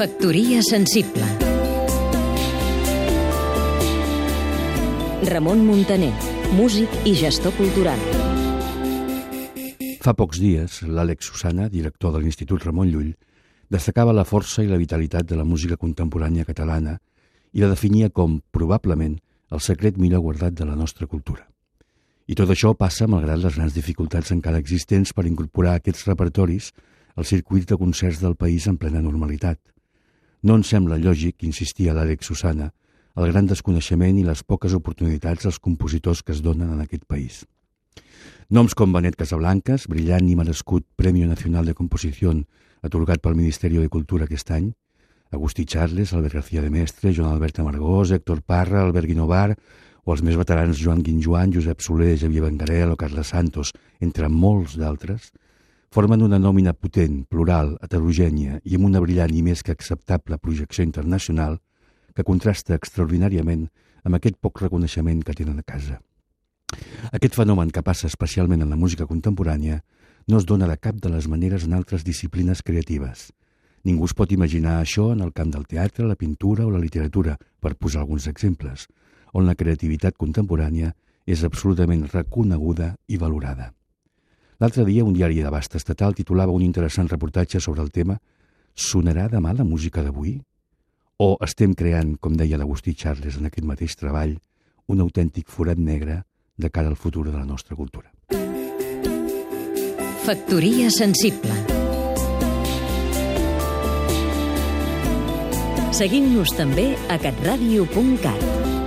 Factoria sensible Ramon Muntaner, músic i gestor cultural. Fa pocs dies, l'Àlex Susana, director de l'Institut Ramon Llull, destacava la força i la vitalitat de la música contemporània catalana i la definia com, probablement, el secret millor guardat de la nostra cultura. I tot això passa malgrat les grans dificultats encara existents per incorporar aquests repertoris al circuit de concerts del país en plena normalitat. No ens sembla lògic, insistia l'Àlex Susana, el gran desconeixement i les poques oportunitats als compositors que es donen en aquest país. Noms com Benet Casablancas, brillant i merescut Premi Nacional de Composició atorgat pel Ministeri de Cultura aquest any, Agustí Charles, Albert García de Mestre, Joan Albert Amargós, Héctor Parra, Albert Guinovar, o els més veterans Joan Guinjoan, Josep Soler, Javier Bengarel o Carles Santos, entre molts d'altres, formen una nòmina potent, plural, heterogènia i amb una brillant i més que acceptable projecció internacional que contrasta extraordinàriament amb aquest poc reconeixement que tenen a casa. Aquest fenomen que passa especialment en la música contemporània no es dona de cap de les maneres en altres disciplines creatives. Ningú es pot imaginar això en el camp del teatre, la pintura o la literatura, per posar alguns exemples, on la creativitat contemporània és absolutament reconeguda i valorada. L'altre dia, un diari d'abast estatal titulava un interessant reportatge sobre el tema «Sonarà demà la música d'avui?» O estem creant, com deia l'Agustí Charles en aquest mateix treball, un autèntic forat negre de cara al futur de la nostra cultura. Factoria sensible Seguim-nos també a catradio.cat